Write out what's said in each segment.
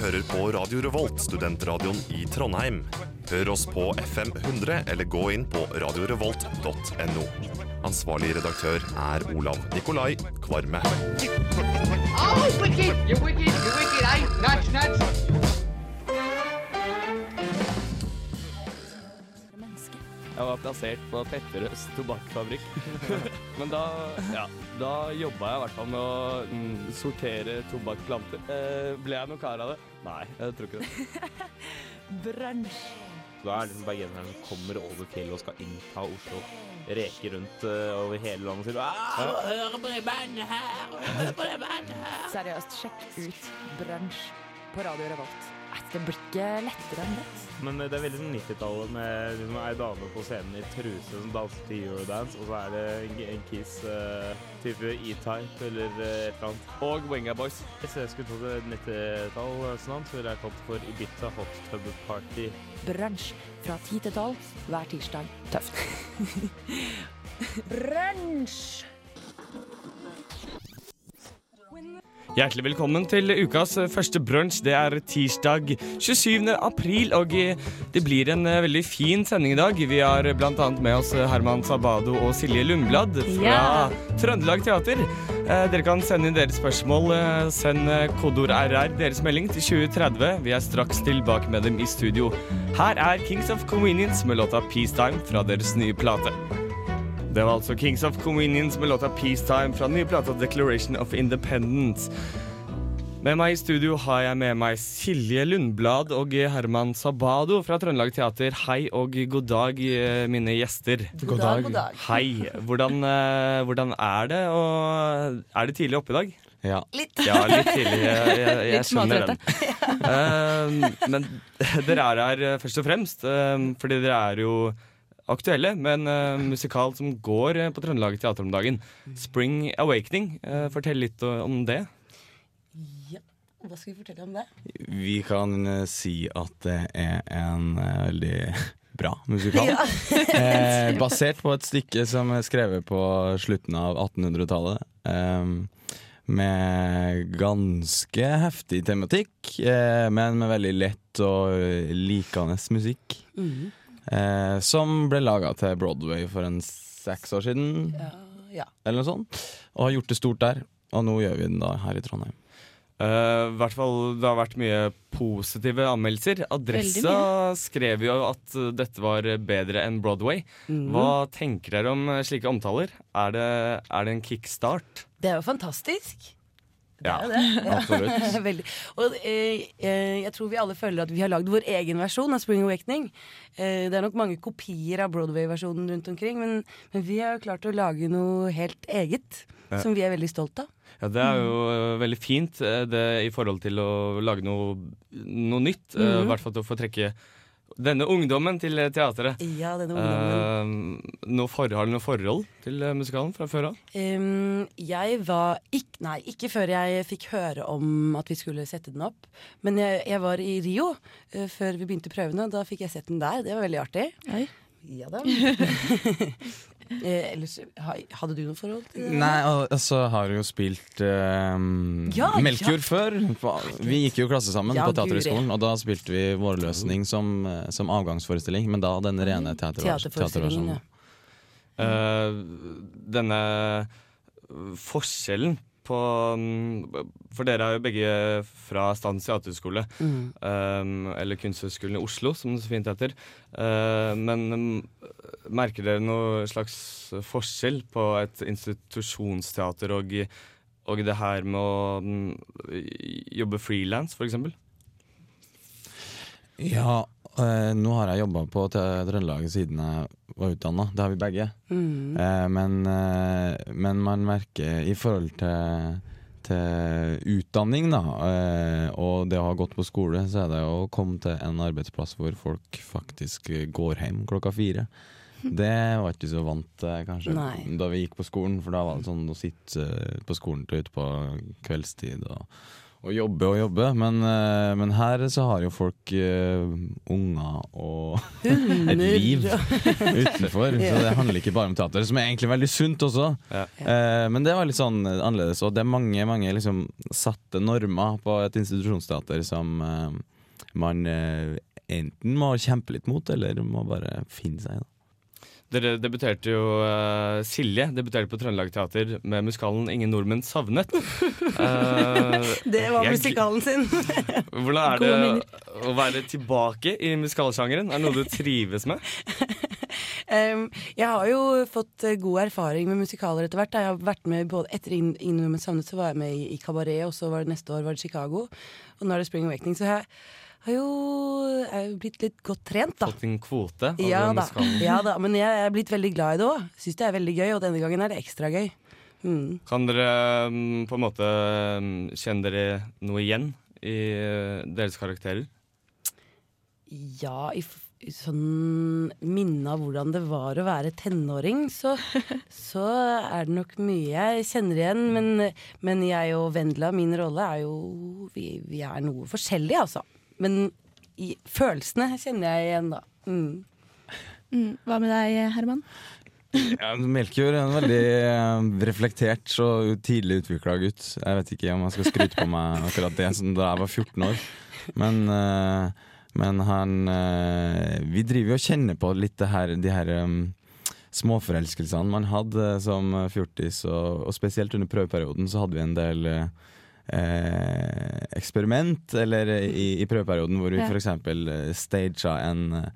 hører på Radio Revolt, studentradioen i Trondheim. Hør oss på FM 100 eller gå inn på radiorevolt.no. Ansvarlig redaktør er Olav Nikolai Kvarme. Oh, wicked! You're wicked, you're wicked, eh? Nuts, nuts! Jeg var plassert på Petterøes tobakksfabrikk. Men da, ja, da jobba jeg i hvert fall med å mm, sortere tobakksplanter. Eh, ble jeg noe kar av det? Nei, jeg tror ikke det. Brunsj. Da er liksom bergenserne som kommer over fjellet og skal innta Oslo. Reker rundt uh, over hele landet og sier «Ah, hør på det bandet her, hør på det bandet her. Seriøst, sjekk ut Brunsj på Radio Revolt. Det blir ikke lettere enn det. Men eh, det er veldig sånn 90-tallet med liksom, ei dame på scenen i truse som danser til Eurodance, og så er det en, en kiss uh, type E-Type eller uh, et eller annet. Og Wenga Boys. Hvis jeg skulle tatt et 90-tall eh, sånn, så ville jeg kalt det for Ibiza Hot Tub Party. Brunsj fra 10 til 12 hver tirsdag. Tøft. Brunsj! Hjertelig velkommen til ukas eh, første brunsj. Det er tirsdag 27. april, og eh, det blir en eh, veldig fin sending i dag. Vi har bl.a. med oss Herman Sabado og Silje Lundblad fra Ja. Trøndelag Teater. Dere kan sende inn deres spørsmål. Send kodord RR, deres melding, til 2030. Vi er straks tilbake med dem i studio. Her er Kings of Convenience med låta Peacetime fra deres nye plate. Det var altså Kings of Convenience med låta Peacetime fra den nye plata Declaration of Independence. Med meg i studio har jeg med meg Silje Lundblad og Herman Sabado fra Trøndelag Teater. Hei og god dag, eh, mine gjester. God dag, god dag. Hei. Hvordan, eh, hvordan er det? Og er det tidlig oppe i dag? Ja. Litt. Ja, litt tidlig. Jeg, jeg, jeg Litt skjønner den. Uh, men dere er her først og fremst uh, fordi dere er jo aktuelle men en eh, musikal som går eh, på Trøndelag Teater om dagen. Spring Awakening. Uh, fortell litt om det. Ja, hva skal vi fortelle om det? Vi kan si at det er en veldig bra musikal. eh, basert på et stykke som er skrevet på slutten av 1800-tallet. Eh, med ganske heftig tematikk, eh, men med veldig lett og likende musikk. Mhm. Eh, som ble laga til Broadway for en seks år siden, Ja, ja. eller noe sånt. Og har gjort det stort der. Og nå gjør vi den da her i Trondheim. Uh, hvert fall, Det har vært mye positive anmeldelser. Adressa skrev jo at eh, dette var bedre enn Broadway. Mm. Hva tenker dere om eh, slike omtaler? Er det, er det en kickstart? Det er jo fantastisk. Det Ja, er jo det. Ja. absolutt. Veldig. Og eh, eh, jeg tror vi alle føler at vi har lagd vår egen versjon av Spring Awakening. Eh, det er nok mange kopier av Broadway-versjonen rundt omkring, men, men vi har jo klart å lage noe helt eget. Ja. Som vi er veldig stolt av. Ja, Det er jo mm. veldig fint eh, det, i forhold til å lage noe, noe nytt. eh, I hvert fall til å få trekke denne ungdommen til teatret. Ja, denne ungdommen. Uh, noe forhold, noe forhold til eh, musikalen fra før av? Um, jeg var ikke Nei, ikke før jeg fikk høre om at vi skulle sette den opp. Men jeg, jeg var i Rio uh, før vi begynte prøvene. Da fikk jeg sett den der. Det var veldig artig. Oi. Ja da. eh, ellers, hadde du noe forhold til det? Nei, og så har du jo spilt eh, Ja, Melkjord ja. før. Vi gikk jo klasse sammen Ja, på Teaterhøgskolen, og da spilte vi Vårløsning som, eh, som avgangsforestilling, men da den rene teater Teaterforestillingen, Teater ja. Eh, denne forskjellen på mm, For dere er jo begge fra Statens teaterskole. Mm. Um, eller Kunsthøgskolen i Oslo, som det så fint heter. Uh, men um, merker dere noe slags forskjell på et institusjonsteater og, og det her med å um, jobbe frilans, f.eks.? Ja, eh, nå har jeg jobba på Trøndelag siden jeg var utdanna. Det har vi begge. Mm. Eh, men, eh, men man merker i forhold til, til utdanning, da, eh, og det å ha gått på skole, så er det å komme til en arbeidsplass hvor folk faktisk går hjem klokka fire. Det var ikke så vant kanskje, Nei. da vi gikk på skolen. For da var det sånn å sitte eh, på skolen til utpå kveldstid og, å jobbe og jobbe, men, eh, men her så har jo folk uh, unger og et liv utenfor. Så det handler ikke bare om teater, som er egentlig veldig sunt også. Ja. Uh, men det var litt sånn annerledes, og det er mange, mange liksom satte normer på et institusjonsteater som uh, man eh, enten må kjempe litt mot, eller må bare finne seg i. Dere debuterte jo uh, Silje debuterte på Trøndelag Teater med musikalen 'Ingen nordmenn savnet'. uh, Det var jeg- musikalen sin. Hvordan er det å være tilbake i musikalsjangeren? Er det noe du trives med? Um, jeg har jo fått eh, god erfaring med musikaler etter hvert. Jeg har vært med både Etter Ingen nordmenn savnet så var jeg med i, i Kabaret, og så var det neste år var det Chicago. Og nå er det Spring Awakening. Så jeg har jo er jo blitt litt godt trent, da. Fått en kvote av Ja da, ja da, men jeg er blitt veldig glad i det òg. Syns det er veldig gøy, og denne gangen er det ekstra gøy. Mm. Kan dere mm, på en måte mm, kjenne dere noe igjen i eh, deres karakterer? Ja, i sånn minne av hvordan det var å være tenåring, så, så er det nok mye jeg kjenner igjen. Men, men jeg og Vendela, min rolle, er jo Vi, vi er noe forskjellige, altså. Men i, følelsene kjenner jeg igjen, da. Mm. Mm. Hva med deg, Herman? Ja, Melkjord er en veldig eh, reflektert og tidlig utvikla gutt. Jeg vet ikke om jeg skal skryte på meg akkurat det som da jeg var 14 år. Men, eh, men han eh, Vi driver jo og kjenner på litt det her, de her småforelskelsene man hadde som fjortis, og, og spesielt under prøveperioden så hadde vi en del eksperiment eller i, i prøveperioden hvor vi Ja. eksempel eh, staga en eh,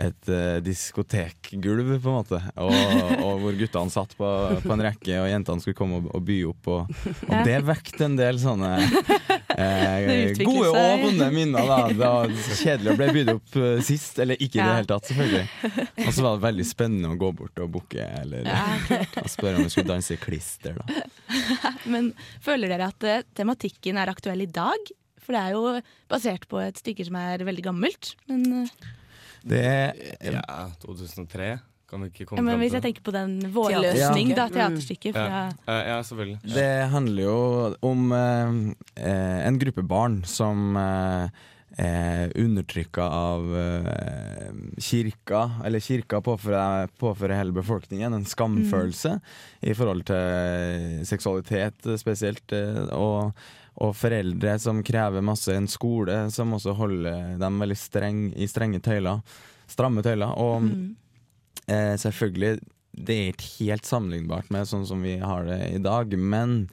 et uh, diskotekgulv, på en måte. Og, og hvor guttene satt på, på en rekke, og jentene skulle komme og, og by opp. Og, og det vekte en del sånne eh, gode og vonde minner. Da. Det var kjedelig å bli bydd opp eh, sist, eller ikke i det hele tatt, selvfølgelig. Og så var det veldig spennende å gå bort og booke, eller Ja, og spørre om vi skulle danse klister, da. Men føler dere at uh, tematikken er aktuell i dag? For det er jo basert på et stykke som er veldig gammelt. Men, eh, Det er Ja, 2003. Kan vi ikke ja, komme men fram hvis jeg tenker på den vårløsning, da, teaterstykket fra ja. Eh, ja, selvfølgelig. Det handler jo om eh, eh, en gruppe barn som eh, er undertrykka av eh, kirka, eller kirka påfører, påfører hele befolkningen en skamfølelse i forhold til seksualitet spesielt, eh, og, og foreldre som krever masse, en skole som også holder dem veldig streng, i strenge tøyler, stramme tøyler. Og Mm. Eh, selvfølgelig, det er ikke helt sammenlignbart med sånn som vi har det i dag, men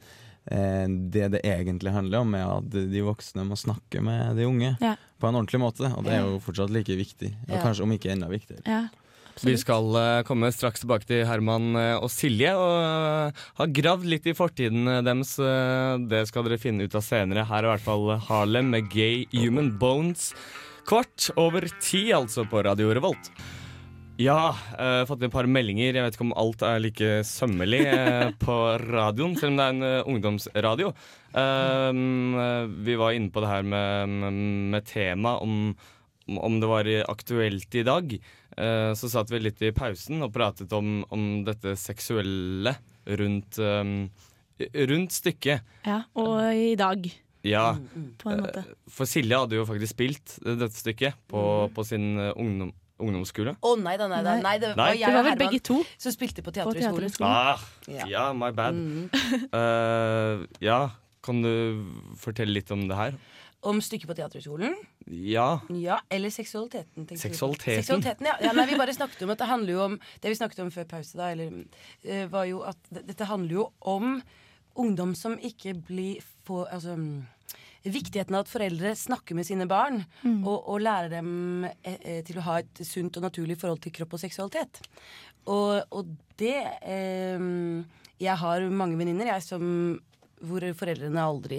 eh, det det egentlig handler om, er at de voksne må snakke med de unge Ja. på en ordentlig måte, og det er jo fortsatt like viktig, og Ja. kanskje om ikke enda viktigere. Ja, Vi skal eh, komme straks tilbake til Herman eh, og Silje og eh, ha gravd litt i fortiden deres. det skal dere finne ut av senere. Her er i hvert fall Harlem med Gay Human Bones. Kvart over ti, altså, på Radio Revolt. Ja, uh, fått et par meldinger. Jeg vet ikke om alt er like sømmelig uh, på radioen, selv om det er en uh, ungdomsradio. Eh, vi var inne på det her med, med, tema om, om- om det var aktuelt i dag. Eh, så satt vi litt i pausen og pratet om, om dette seksuelle rundt, um, rundt stykket. Ja, og i dag, Ja, på en måte. for Silje hadde jo faktisk spilt eh, dette stykket på, på sin eh, ungdom, ungdomsskole. Å nei da, nei da. Nei. Det Nei. var Det var vel Herman begge to som spilte på. Teaterhøgskolen. Ah, Ja. ja, my bad. Mm. Uh, ja, kan du fortelle litt om det her? Om stykket på Teaterhøgskolen. Ja. Ja, eller seksualiteten. Seksualiteten? seksualiteten ja. ja, nei, Vi bare snakket om at det handler jo om Det vi snakket om før pause, da, eller, uh, var jo at dette handler jo om ungdom som ikke blir få, altså, mm, Viktigheten av at foreldre snakker med sine barn og, og lærer dem eh, eh, til å ha et sunt og naturlig forhold til kropp og seksualitet. Og, og det eh, Jeg har mange venninner som hvor foreldrene aldri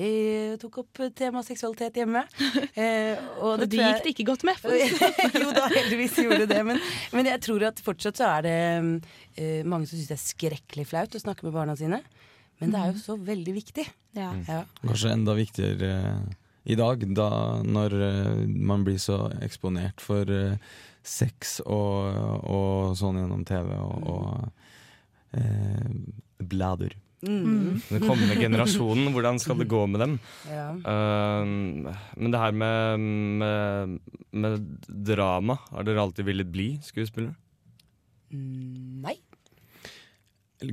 tok opp tema seksualitet hjemme. Eh, og Og det de gikk det ikke godt med. For. jo da, heldigvis gjorde det. Men, men jeg tror at fortsatt så er det eh, mange som syns det er skrekkelig flaut å snakke med barna sine. Men det er jo så veldig viktig. Ja. Ja. Kanskje enda viktigere eh, i dag, da når eh, man blir så eksponert for eh, sex og, og sånn gjennom TV og, og eh, blader. Mm. Den kommende generasjonen, hvordan skal det gå med dem? Ja. Uh, men det her med, med, med drama, har dere alltid villet bli skuespillere? Mm, nei.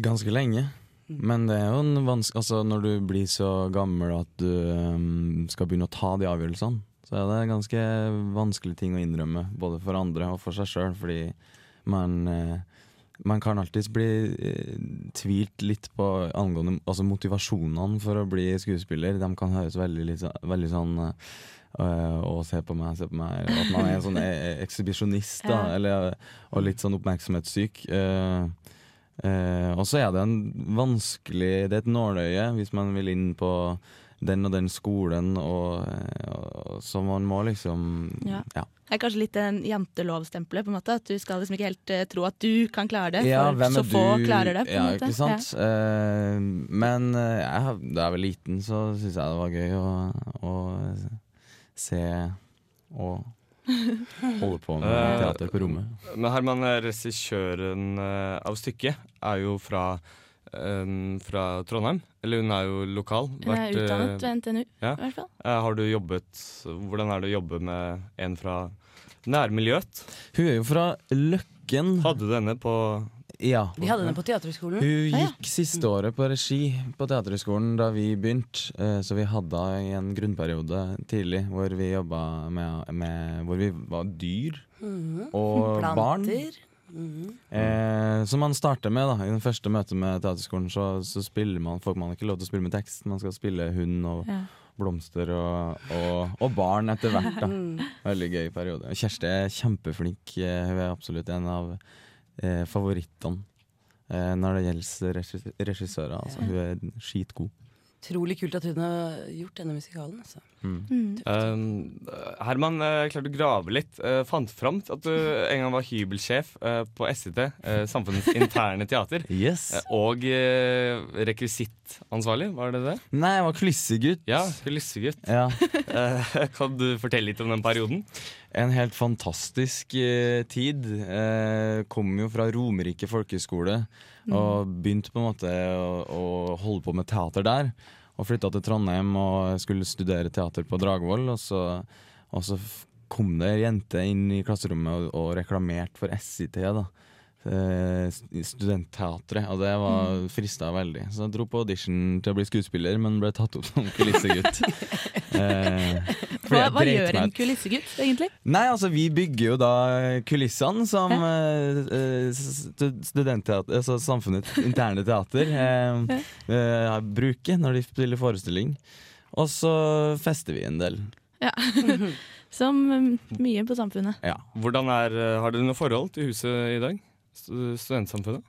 Ganske lenge. Men det er jo en vanske, altså når du blir så gammel at du um, skal begynne å ta de avgjørelsene, så er det ganske vanskelig ting å innrømme, både for andre og for seg sjøl, fordi man eh, man kan alltids bli eh, tvilt litt på angående altså motivasjonene for å bli skuespiller. De kan høres veldig, litt, veldig sånn øh, Å, se på meg, se på meg. At man er en sånn eh, ekshibisjonist, da. Eller, og litt sånn oppmerksomhetssyk. Uh, uh, og så er det en vanskelig Det er et nåløye hvis man vil inn på den og den skolen, og, og så man må liksom Ja. ja. Det er kanskje litt en jantelovstempelet, på en måte. At du skal liksom ikke helt uh, tro at du kan klare det, for Ja, hvem så du? få klarer det. på en ja, måte. ikke sant? Eh, men uh, jeg, har- da jeg var liten, så syntes jeg det var gøy å, å se og holde på med teater på rommet. Men Herman, regissøren av stykket, er jo fra, eh, fra Trondheim. Eller hun er jo lokal. Hun er Vært, eh, utdannet ved NTNU, ja. i hvert fall. eh, har du jobbet Hvordan er det å jobbe med en fra nærmiljøet? Hun er jo fra Løkken. Hadde du henne på Ja. Vi hadde henne på Teaterhøgskolen. Hun ja. gikk siste året på regi på Teaterhøgskolen da vi begynte, eh, så vi hadde henne i en grunnperiode tidlig hvor vi jobba med, med Hvor vi var dyr Mhm. og barn. Mhm. Eh, som man starter med da I den første møtet med teaterskolen Så, så spiller man Får man ikke lov til å spille med tekst Man skal spille hund og Ja. blomster og, og, og barn etter hvert da Mm. Veldig gøy periode Kjersti er kjempeflink eh, Hun er absolutt en av eh, favorittene eh, Når det gjelder regissører altså. Hun er skitgod Utrolig kult at hun har gjort denne musikalen. Altså. Mm. Mm. Um, Herman uh, klarte å grave litt. Uh, fant fram at du en gang var hybelsjef uh, på SIT, uh, Samfunnets interne teater. Yes og uh, rekvisittansvarlig, var det det? Nei, jeg var klissegutt Ja, klissegutt. ja. Kan du fortelle litt om den perioden? En helt fantastisk tid. Kom jo fra Romerike folkeskole og begynte på en måte å, å holde på med teater der. Og flytta til Trondheim og skulle studere teater på Dragvoll. Og så, og så kom det ei jente inn i klasserommet og, og reklamerte for SIT. da Studentteatret, og det var frista veldig. Så jeg dro på audition til å bli skuespiller, men ble tatt opp som kulissegutt. Eh, Hva, hva gjør en kulissegutt, egentlig? Nei, altså vi bygger jo da kulissene som eh, eh, studentteater, altså samfunnets interne teater, eh, eh, bruker når de spiller forestilling. Og så fester vi en del. Som um, mye på samfunnet. Ja. Hvordan er, eh, Har dere noe forhold til huset i dag? Stu- Studentsamfunnet?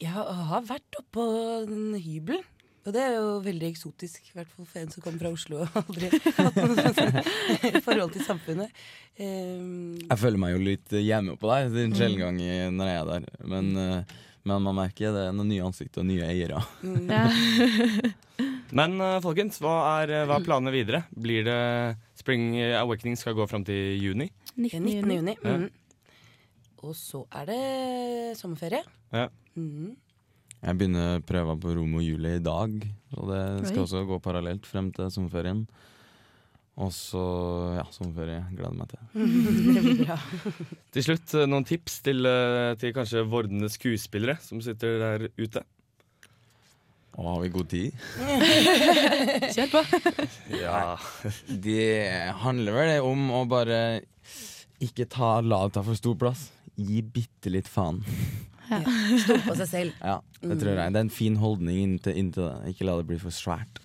Jeg har vært oppå en hybel. Og det er jo veldig eksotisk, i hvert fall for en som kommer fra Oslo og aldri hatt noe sånt forhold til samfunnet. Um, Jeg føler meg jo litt hjemme på deg det er en sjelden gang når jeg er der. Men, eh, men man merker det er noen nye ansikter og nye eiere. Ja. Men eh, folkens, hva er, eh, hva er planene videre? Blir det Spring Awakening skal gå fram til juni? 19. 19. juni. Ja. Og så er det sommerferie. Ja. Mm. Jeg begynner prøva på Romo Julie i dag, og det skal Oi. også gå parallelt frem til sommerferien. Og så ja, sommerferie. Gleder meg til. det. Til slutt, eh, noen tips til, eh, til kanskje vordende skuespillere som sitter der ute? Og har vi god tid? Kjør på. Ja. Det handler vel om å bare ikke ta, lavta for stor plass. Gi bitte litt faen. Stole på seg selv. Ja, det tror jeg. Det er en fin holdning inntil, inntil det. Ikke la det bli for svært.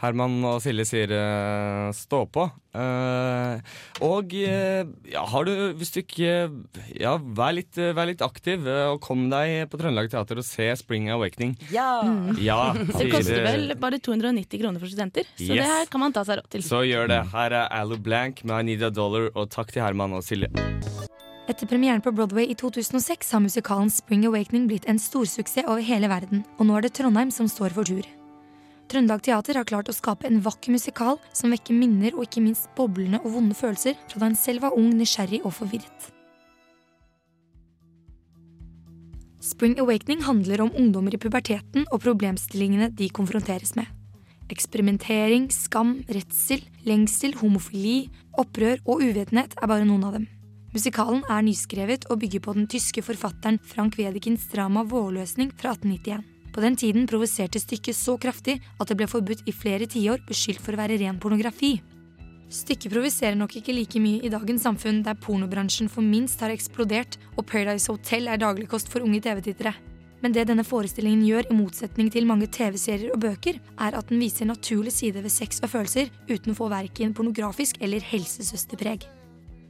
Herman og Silje sier uh, stå på. Uh, og uh, ja, har du Hvis du ikke Ja, vær litt, vær litt aktiv, og kom deg på Trøndelag Teater og se Spring Awakening. Ja! Ja, Det koster vel bare 290 kroner for studenter, så Yes. det her kan man ta seg råd til. Så gjør det. Her er Alu Blank med I Need a Dollar, og takk til Herman og Silje. Etter premieren på Broadway i 2006 har musikalen Spring Awakening blitt en storsuksess over hele verden, og nå er det Trondheim som står for tur. Trøndelag Teater har klart å skape en vakker musikal som vekker minner og ikke minst boblende og vonde følelser fra da en selv var ung, nysgjerrig og forvirret. Spring Awakening handler om ungdommer i puberteten og problemstillingene de konfronteres med. Eksperimentering, skam, redsel, lengsel, homofili, opprør og uvitenhet er bare noen av dem. Musikalen er nyskrevet og bygger på den tyske forfatteren Frank Wedekins drama Vårløsning fra 1891. På den tiden provoserte stykket så kraftig at det ble forbudt i flere tiår, beskyldt for å være ren pornografi. Stykket provoserer nok ikke like mye i dagens samfunn, der pornobransjen for minst har eksplodert og Paradise Hotel er dagligkost for unge TV-tittere. Men det denne forestillingen gjør, i motsetning til mange TV-serier og bøker, er at den viser naturlig side ved sex og følelser uten å få verken pornografisk eller helsesøsterpreg.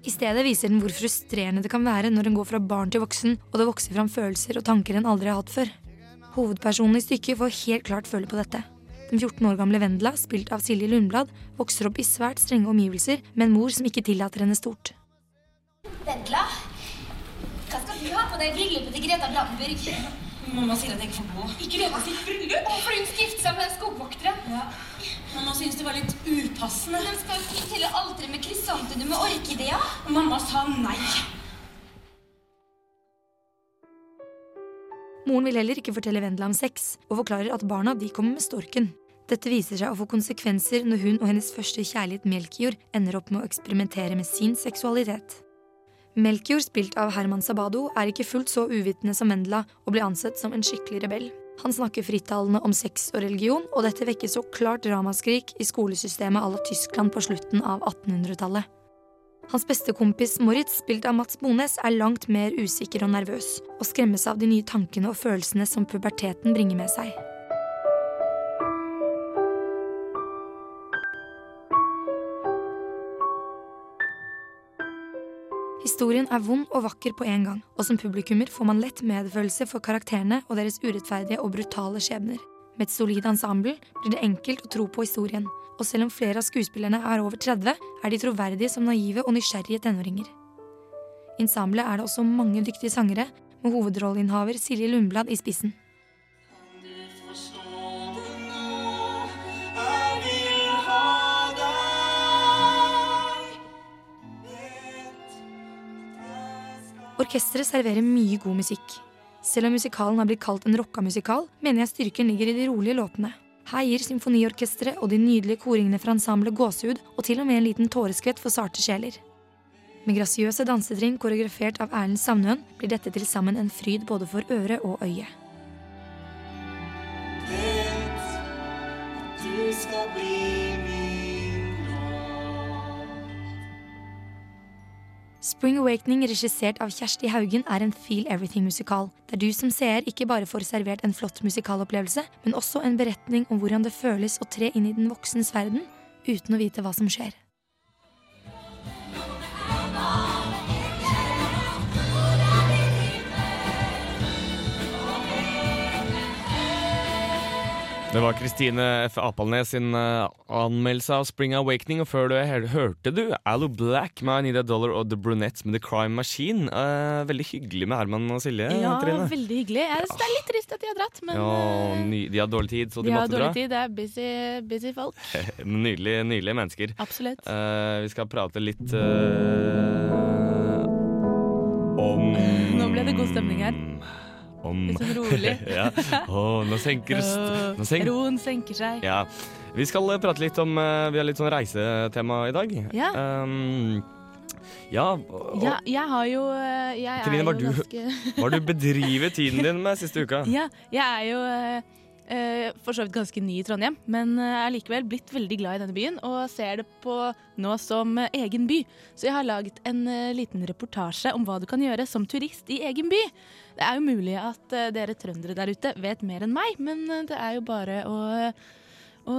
I stedet viser den hvor frustrerende det kan være når en går fra barn til voksen, og det vokser fram følelser og tanker en aldri har hatt før. Hovedpersonen i stykket får helt klart føle på dette. Den 14 år gamle Vendela, spilt av Silje Lundblad, vokser opp i svært strenge omgivelser med en mor som ikke tillater henne stort. Vendela, hva skal du ha på deg bryllupet til Greta Brandenburg? Mamma sier at jeg ikke får gå. I Greta sitt bryllup? For hun skal gifte seg med den skogvokteren. Ja. Mamma synes det var litt upassende. De skal jo til alteret med krysantemum og orkidea. Mamma sa nei. Moren vil heller ikke fortelle Vendela om sex, og forklarer at barna de kommer med storken. Dette viser seg å få konsekvenser når hun og hennes første kjærlighet Melkjord ender opp med å eksperimentere med sin seksualitet. Melkjord, spilt av Herman Sabado, er ikke fullt så uvitende som Vendela og blir ansett som en skikkelig rebell. Han snakker frittalende om sex og religion, og dette vekker så klart ramaskrik i skolesystemet à la Tyskland på slutten av 1800-tallet. Hans beste kompis Moritz, spilt av Mats Bones, er langt mer usikker og nervøs, og skremmes av de nye tankene og følelsene som puberteten bringer med seg. Historien er vond og vakker på en gang, og som publikummer får man lett medfølelse for karakterene og deres urettferdige og brutale skjebner. Med et solid ensemble blir det enkelt å tro på historien, og selv om flere av skuespillerne er over 30, er de troverdige som naive og nysgjerrige tenåringer. I ensemblet er det også mange dyktige sangere, med hovedrolleinnehaver Silje Lundblad i spissen. Orkesteret serverer mye god musikk. Selv om musikalen har blitt kalt en rocka musikal, mener jeg styrken ligger i de rolige låtene. Her gir symfoniorkesteret og de nydelige koringene fra ensemblet gåsehud, og til og med en liten tåreskvett for sarte sjeler. Med grasiøse dansetrinn koreografert av Erlend Sandøen blir dette til sammen en fryd både for øre og øye. Du skal bli Spring Awakening, regissert av Kjersti Haugen, er en Feel Everything-musikal, der du som seer ikke bare får servert en flott musikalopplevelse, men også en beretning om hvordan det føles å tre inn i den voksens verden uten å vite hva som skjer. Det var Kristine F. Apalnes sin eh, anmeldelse av Spring Awakening. Og før du hørte du Allo Black med I Need a Dollar og The Brunettes med The Crime Machine. Eh, veldig hyggelig med Herman og Silje. Ja, Trine. veldig hyggelig. Jeg synes det er litt trist at de har dratt, men Ja, eh, de har dårlig tid, så de, de har dårlig tid. Det er busy, busy folk. Nydelige, nydelige mennesker. Absolutt. Eh, vi skal prate litt eh, om Nå ble det god stemning her. Om Litt sånn rolig. ja. Å, nå senker nå senk- Roen senker seg. Ja. Vi skal eh, prate litt om eh, Vi har litt sånn reisetema i dag. Ja. Um, ja, og, Ja, jeg har jo eh, Jeg Trine, hva har du- ganske du bedrivet tiden din med siste uka? Ja, jeg er jo eh, for så vidt ganske ny i Trondheim, men eh, er likevel blitt veldig glad i denne byen og ser det på nå som eh, egen by. Så jeg har laget en eh, liten reportasje om hva du kan gjøre som turist i egen by. Det er jo mulig at dere trøndere der ute vet mer enn meg, men det er jo bare å, å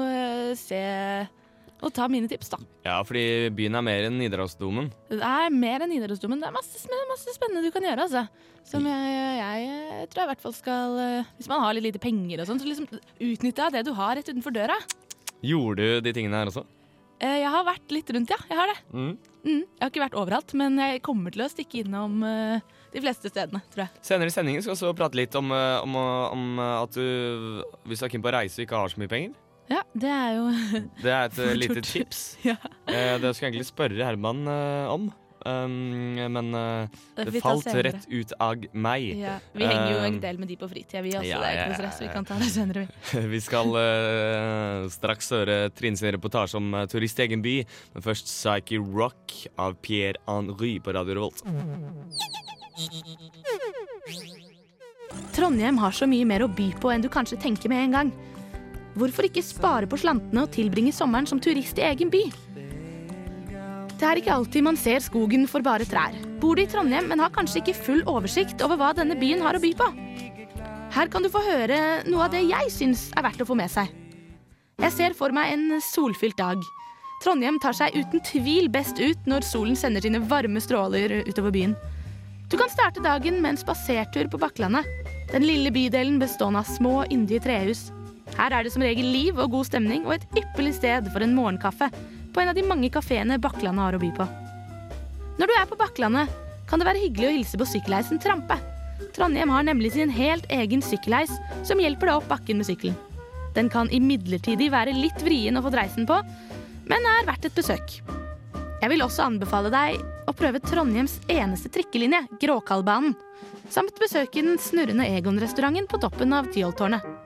se og ta mine tips, da. Ja, fordi byen er mer enn Nidarosdomen. Det er mer enn Nidarosdomen. Det er masse, masse spennende du kan gjøre, altså. Som jeg, jeg, tror jeg i hvert fall skal eh, Hvis man har litt lite penger og sånn, så liksom utnytte av det du har rett utenfor døra. Gjorde du de tingene her også? Eh, Jeg har vært litt rundt, ja. Jeg har det. Mm. Mm. Jeg har ikke vært overalt, men jeg kommer til å stikke innom eh, de fleste stedene, tror jeg. Senere i sendingen skal vi også prate litt om, om, om at du, hvis du er keen på å reise og ikke har så mye penger Ja, det er jo Det er et lite tips. Ja. Eh, det skal jeg egentlig spørre Herman eh, om. um, men eh, Det falt rett ut av meg. Ja, vi henger jo en Um, del med de på fritida, vi også. ja, det er ikke noe stress. Vi kan ta det senere. vi. Skal straks høre Trine sin reportasje om turist i egen by, men først Psyche Rock av Pierre Henry på Radio Revolt. Trondheim har så mye mer å by på enn du kanskje tenker med en gang. Hvorfor ikke spare på slantene og tilbringe sommeren som turist i egen by? Det er ikke alltid man ser skogen for bare trær. Bor du i Trondheim, men har kanskje ikke full oversikt over hva denne byen har å by på? Her kan du få høre noe av det jeg syns er verdt å få med seg. Jeg ser for meg en solfylt dag. Trondheim tar seg uten tvil best ut når solen sender sine varme stråler utover byen. Du kan starte dagen med en spasertur på Bakklandet. Den lille bydelen bestående av små, yndige trehus. Her er det som regel liv og god stemning og et ypperlig sted for en morgenkaffe på en av de mange kafeene Bakklandet har å by på. Når du er på Bakklandet, kan det være hyggelig å hilse på sykkelheisen Trampe. Trondheim har nemlig sin helt egen sykkelheis som hjelper deg opp bakken med sykkelen. Den kan imidlertid være litt vrien å få dreisen på, men er verdt et besøk. Jeg vil også anbefale deg å prøve Trondheims eneste trikkelinje, Gråkallbanen, samt besøke den snurrende Egon-restauranten på toppen av Tyholttårnet.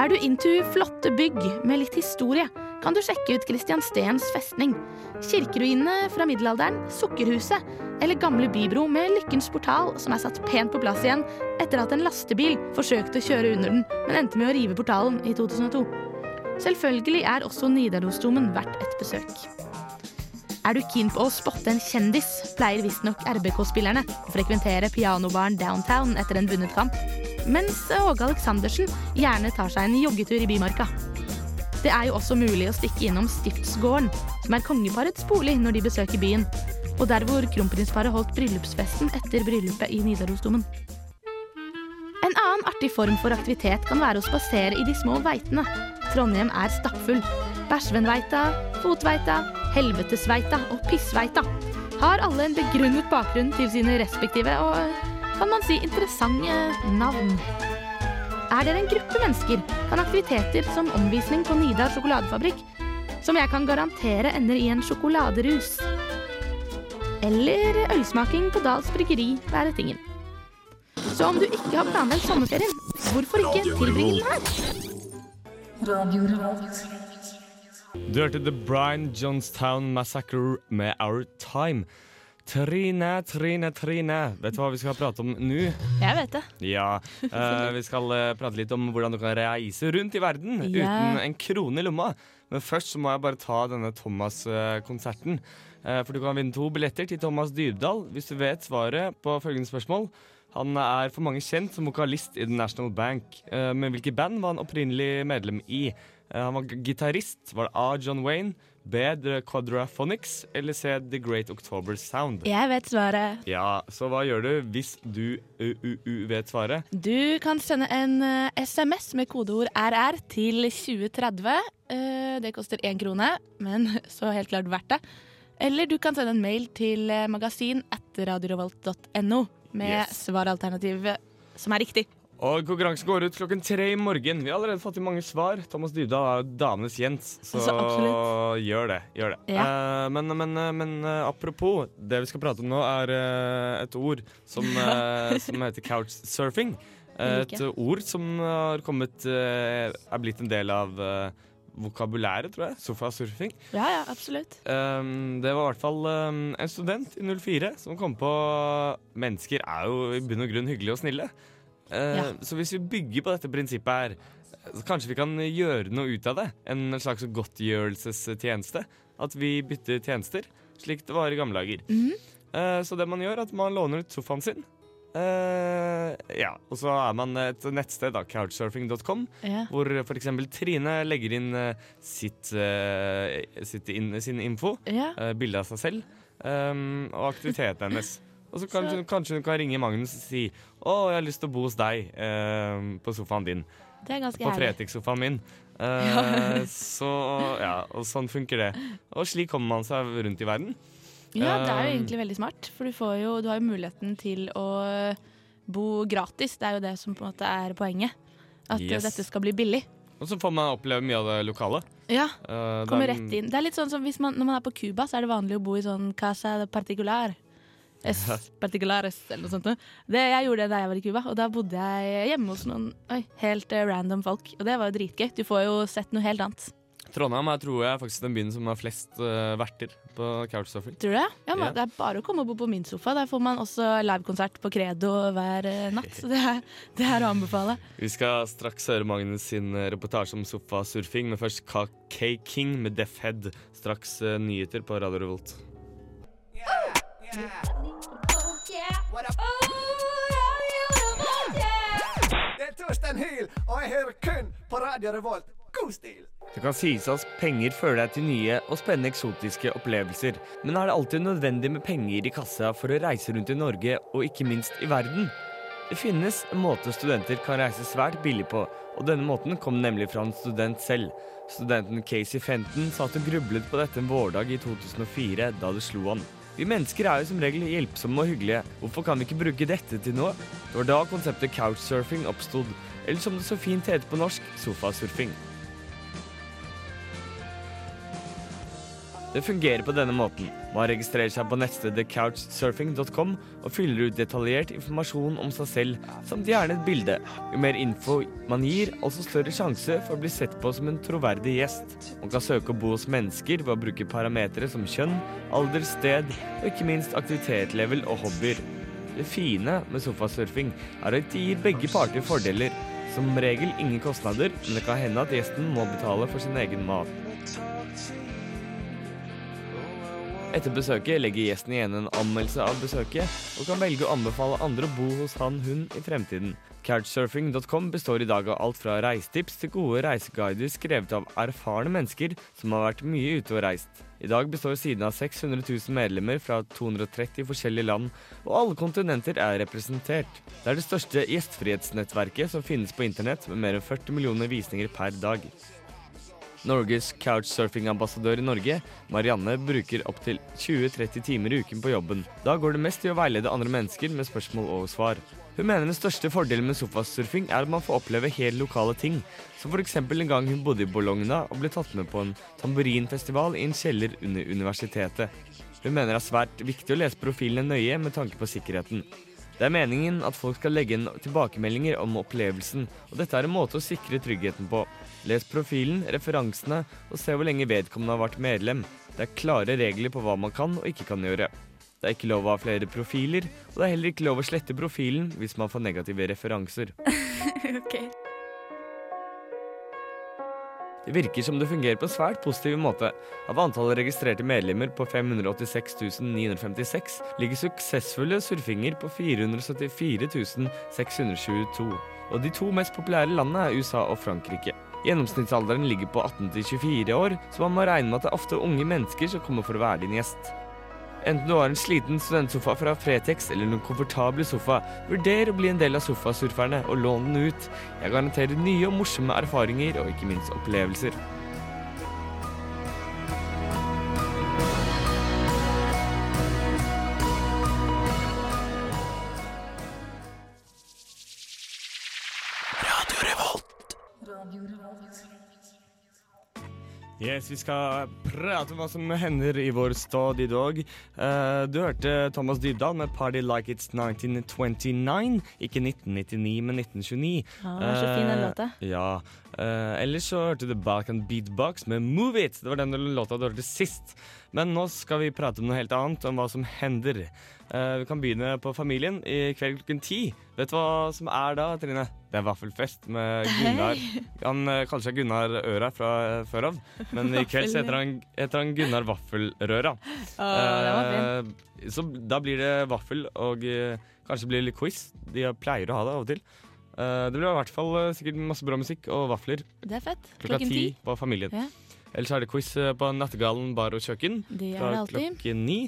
Er du into flotte bygg med litt historie, kan du sjekke ut Christian Steens festning, kirkeruinene fra middelalderen, Sukkerhuset eller gamle bybro med Lykkens portal, som er satt pent på plass igjen etter at en lastebil forsøkte å kjøre under den, men endte med å rive portalen i 2002. Selvfølgelig er også Nidarosdomen verdt et besøk. Er du keen på å spotte en kjendis, pleier visstnok RBK-spillerne å frekventere pianobaren Downtown etter en vunnet kamp, mens Åge Aleksandersen gjerne tar seg en joggetur i Bymarka. Det er jo også mulig å stikke innom Stiftsgården, som er kongeparets bolig når de besøker byen, og der hvor kronprinsparet holdt bryllupsfesten etter bryllupet i Nidarosdomen. En annen artig form for aktivitet kan være å spasere i de små veitene. Trondheim er stappfull. Bæsjvenveita, Fotveita, Helvetesveita og Pissveita har alle en begrunnet bakgrunn til sine respektive og, kan man si, interessante navn. Er dere en gruppe mennesker, kan aktiviteter som omvisning på Nidar sjokoladefabrikk, som jeg kan garantere ender i en sjokoladerus, eller ølsmaking på Dals bryggeri være tingen. Så om du ikke har planlagt sommerferien, hvorfor ikke tilbringe den her? Du hørte The Brian Johnstown Massacre med Our Time. Trine, Trine, Trine. Vet du hva vi skal prate om nå? Jeg vet det. Ja, uh, Vi skal uh, prate litt om hvordan du kan reise rundt i verden yeah. uten en krone i lomma. Men først så må jeg bare ta denne Thomas-konserten. Uh, for du kan vinne to billetter til Thomas Dybdahl hvis du vet svaret på følgende spørsmål. Han er for mange kjent som vokalist i The National Bank. Eh, men hvilket band var han opprinnelig medlem i? Eh, han var gitarist. Var det A. John Wayne, B. The Quadraphonics eller C. The Great October Sound? Jeg vet svaret. Ja, så hva gjør du hvis du vet svaret? Du kan sende en eh, SMS med kodeord RR til 2030. Eh, det koster én krone, men så helt klart verdt det. Eller du kan sende en mail til eh, magasin etter radiorevolt.no med Yes. svaralternativet som er riktig. Og Konkurransen går ut klokken tre i morgen. Vi har allerede fått inn mange svar. Thomas Dybdahl er damenes Jens, så Så gjør det. gjør det. Ja. Uh, men, men, men eh, apropos, det vi skal prate om nå, er uh, et ord som, som heter couchsurfing. Et ord som har kommet er blitt en del av vokabulæret, tror jeg. Sofasurfing. Ja, ja, absolutt. Um, det var i hvert fall um, en student i 04 som kom på Mennesker er jo i bunn og grunn hyggelige og snille. Uh, Ja. Så hvis vi bygger på dette prinsippet her, så kanskje vi kan gjøre noe ut av det. En slags godtgjørelsestjeneste. At vi bytter tjenester, slik det var i gamle dager. Mhm. Uh, så det man gjør, er at man låner ut sofaen sin. Uh, ja, og så er man et nettsted, da, couchsurfing.com, yeah. hvor f.eks. Trine legger inn eh, sitt, uh, sitt in, sin info, yeah. uh, bilde av seg selv, um, og aktiviteten hennes. Og så kanskje, kanskje hun kan ringe Magnus og si 'Å, jeg har lyst til å bo hos deg på sofaen din'. Det er ganske På. Fretex-sofaen min. Så ja, og sånn funker det. Og slik kommer man seg rundt i verden. Ja, det er jo Um, egentlig veldig smart, for du, får jo, du har jo muligheten til å bo gratis. Det er jo det som på en måte er poenget. At Yes. dette skal bli billig. Og så får man oppleve mye av det lokale. Ja, uh, kommer er- rett inn. Det er litt sånn som hvis man, Når man er på Cuba, så er det vanlig å bo i sånn casa particular. Es particulares, eller noe sånt. Det, jeg gjorde det da jeg var i Cuba, og da bodde jeg hjemme hos noen oi, helt eh, random folk. Og det var jo dritgøy. Du får jo sett noe helt annet. Trondheim er tror jeg faktisk den byen som har flest uh, verter på couchsurfing. Tror du det? Ja, men yeah. Det er bare å komme og bo på min sofa. Der får man også livekonsert på Credo hver eh, natt. Så det er, det er å anbefale. Vi skal straks høre Magnus sin eh, reportasje om sofasurfing, men først K King med Deaf Head. Straks uh, nyheter på Radio Revolt. Det er Torstein Hyl, og jeg hører kun på Radio Revolt. Stil! Det kan sies at penger fører deg til nye og spennende eksotiske opplevelser. Men er det alltid nødvendig med penger i kassa for å reise rundt i Norge, og ikke minst i verden? Det finnes en måte studenter kan reise svært billig på, og denne måten kom nemlig fra en student selv. Studenten Casey Fenton sa at hun grublet på dette en vårdag i 2004, da det slo han. Vi mennesker er jo som regel hjelpsomme og hyggelige. Hvorfor kan vi ikke bruke dette til noe? Det var da konseptet couchsurfing oppstod, eller som det så fint heter på norsk, sofasurfing. Det fungerer på denne måten. Man registrerer seg på nettstedet couchsurfing.com og fyller ut detaljert informasjon om seg selv, samt gjerne et bilde. Jo mer info man gir, altså større sjanse for å bli sett på som en troverdig gjest. Man kan søke å bo hos mennesker ved å bruke parametere som kjønn, alder, sted og ikke minst aktivitetslevel og hobbyer. Det fine med sofasurfing er at det gir begge parter fordeler. Som regel ingen kostnader, men det kan hende at gjesten må betale for sin egen mat. Etter besøket legger gjesten igjen en anmeldelse av besøket, og kan velge å anbefale andre å bo hos han/hun i fremtiden. Couchsurfing.com består i dag av alt fra reisetips til gode reiseguider skrevet av erfarne mennesker som har vært mye ute og reist. I dag består siden av 600 000 medlemmer fra 230 forskjellige land, og alle kontinenter er representert. Det er det største gjestfrihetsnettverket som finnes på internett, med mer enn 40 millioner visninger per dag. Norges couchsurfing-ambassadør i Norge, Marianne, bruker opptil 20-30 timer i uken på jobben. Da går det mest i å veilede andre mennesker med spørsmål og svar. Hun mener den største fordelen med sofasurfing er at man får oppleve helt lokale ting, som f.eks. en gang hun bodde i Bologna og ble tatt med på en tamburinfestival i en kjeller under universitetet. Hun mener det er svært viktig å lese profilene nøye med tanke på sikkerheten. Det er meningen at folk skal legge inn tilbakemeldinger om opplevelsen, og dette er en måte å sikre tryggheten på. Les profilen, referansene, og se hvor lenge vedkommende har vært medlem. Det er klare regler på hva man kan og ikke kan gjøre. Det er ikke lov å ha flere profiler, og det er heller ikke lov å slette profilen hvis man får negative referanser. okay. Det virker som det fungerer på en svært positiv måte. Av antallet registrerte medlemmer på 586 956 ligger suksessfulle surfinger på 474 622. Og de to mest populære landene er USA og Frankrike. Gjennomsnittsalderen ligger på 18-24 år, så man må regne med at det er ofte unge mennesker som kommer for å være din gjest. Enten du har en sliten studentsofa fra Fretex eller en komfortable sofa, vurder å bli en del av sofasurferne og lån den ut. Jeg garanterer nye og morsomme erfaringer og ikke minst opplevelser. Yes, Vi skal prate om hva som hender i vår stad i dag. Uh, du hørte Thomas Dybdahl med 'Party Like It's 1929'. Ikke 1999, men 1929. Ja, det er så fin den Eh, låta. Ja. Uh, ellers så hørte du Balkan Beatbox med 'Move It'. Det var den låta du hørte sist. Men nå skal vi prate om noe helt annet, om hva som hender. Eh, vi kan begynne på familien i kveld klokken ti. Vet du hva som er da, Trine? Det er vaffelfest med Gunnar. Han eh, kaller seg Gunnar Øra fra eh, før av, men i kveld heter han, heter han Gunnar Vaffelrøra. var. Eh, så da blir det vaffel, og kanskje blir det litt quiz. De pleier å ha det av og til. Eh, det blir i hvert fall sikkert masse bra musikk og vafler. Det er fett. Klokka Klokken ti. på Familien. Ja. Ellers er det quiz eh, på Nattergallen bar og kjøkken. Det er det alltid. klokken ni.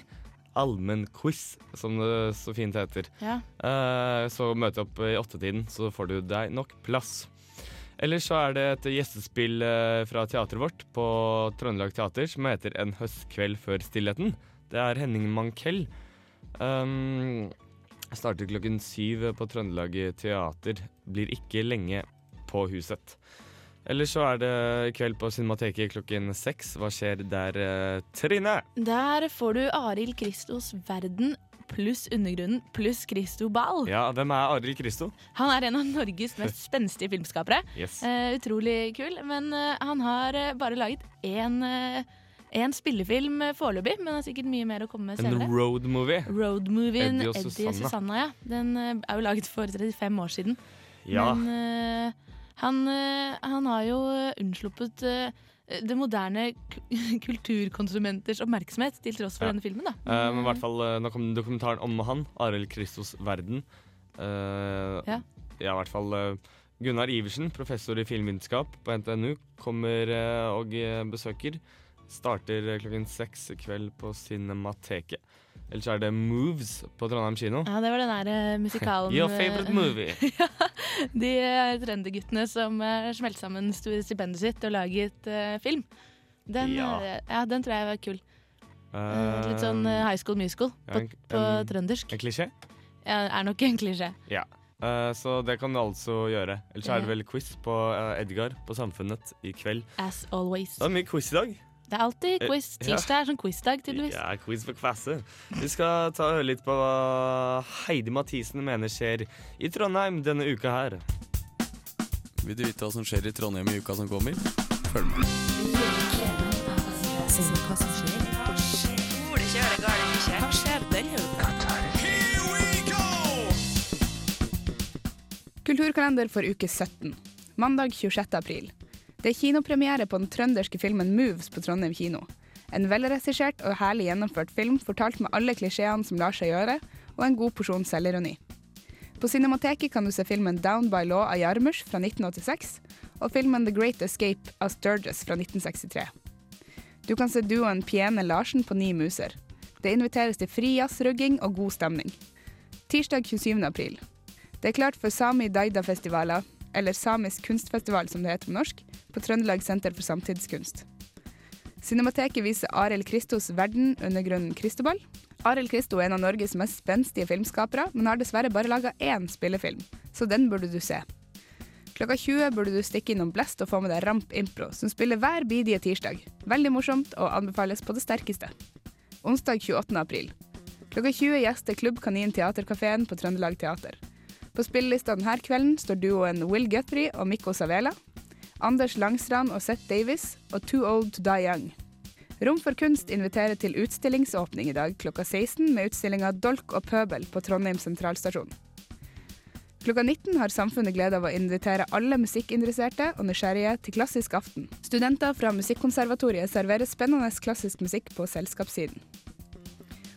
Allmennquiz, som det så fint heter. Ja. Eh, så møte opp i åttetiden, så får du deg nok plass. Ellers så er det et gjestespill eh, fra teateret vårt på Trøndelag Teater som heter En høstkveld før stillheten. Det er Henning Mankell. Um, starter klokken syv på Trøndelag Teater. Blir ikke lenge på huset. Ellers så er det i kveld på Cinemateket klokken seks. Hva skjer der, eh, Trine? Der får du Arild Kristos verden pluss Undergrunnen pluss Christo Ball. Ja, hvem er Arild Kristo? Han er en av Norges mest spenstige filmskapere. Yes. Uh, utrolig kul. Men uh, han har uh, bare laget én en spillefilm foreløpig, men har sikkert mye mer å komme med En senere. road movie. Road-movien Eddie og Eddie Susanna. Susanna. ja. Den er jo laget for 35 år siden. Ja. Men han, eh, han har jo unnsluppet eh, det moderne kulturkonsumenters oppmerksomhet til tross for Ja. denne filmen. da. Eh, men i hvert fall, eh, nå kom dokumentaren om han, Arild Kristos verden. Eh, Ja. ja, i hvert fall eh, Gunnar Iversen, professor i filmvitenskap på NTNU, kommer eh, og eh, besøker. Starter eh, klokken seks i kveld på Cinemateket. Ellers er det Moves på Trondheim kino. Ja, det var den der eh, musikalen Your favorite eh, movie. ja, De uh, trenderguttene som uh, smelte sammen stipendet sitt og laget uh, film. Den, Ja. eh, ja, den tror jeg var kul. Eh, Eh, litt sånn eh, High School Musical ja, på, en- på en- trøndersk. En klisjé? Ja, er nok en klisjé. Ja. Uh, så det kan du altså gjøre. Ellers er det vel quiz på eh, Edgar på Samfunnet i kveld. As always. Det var mye quiz i dag. Det er alltid Eh, quiz. Tirsdag er sånn quizdag, tydeligvis. Ja, quiz for kvasse. Vi skal ta og høre litt på hva Heidi Mathisen mener skjer i Trondheim denne uka her. Vil du vite hva som skjer i Trondheim i uka som kommer? Følg med. Hva skjer denne uka? Kulturkalender for uke 17. Mandag 26. april. Det er kinopremiere på den trønderske filmen Moves på Trondheim kino. En velregissert og herlig gjennomført film fortalt med alle klisjeene som lar seg gjøre, og en god porsjon selvironi. På Cinemateket kan du se filmen Down by Law av Jarmusch fra 1986, og filmen The Great Escape av Sturges fra 1963. Du kan se duoen Piene Larsen på Ni muser. Det inviteres til fri jazzrugging og god stemning. Tirsdag 27. april. Det er klart for Sami Daida-festivaler, eller Samisk kunstfestival som det heter på norsk, på Trøndelag Senter for samtidskunst. Cinemateket viser Arild Kristos verden under grunnen Kristoball. Arild Kristo er en av Norges mest spenstige filmskapere, men har dessverre bare laga én spillefilm, så den burde du se. Klokka 20 burde du stikke innom Blest og få med deg Ramp Impro, som spiller hver bidige tirsdag. Veldig morsomt og anbefales på det sterkeste. Onsdag 28. april. Klokka 20 gjester Klubb Kanin Teaterkafeen på Trøndelag Teater. På spillelista denne kvelden står duoen Will Guthrie og Mikko Savela, Anders Langstrand og Seth Davis og Too Old to Die Young. Rom for kunst inviterer til utstillingsåpning i dag klokka 16 med utstillinga Dolk og pøbel på Trondheim sentralstasjon. Klokka 19 har samfunnet glede av å invitere alle musikkinteresserte og nysgjerrige til Klassisk aften. Studenter fra Musikkonservatoriet serverer spennende klassisk musikk på selskapssiden.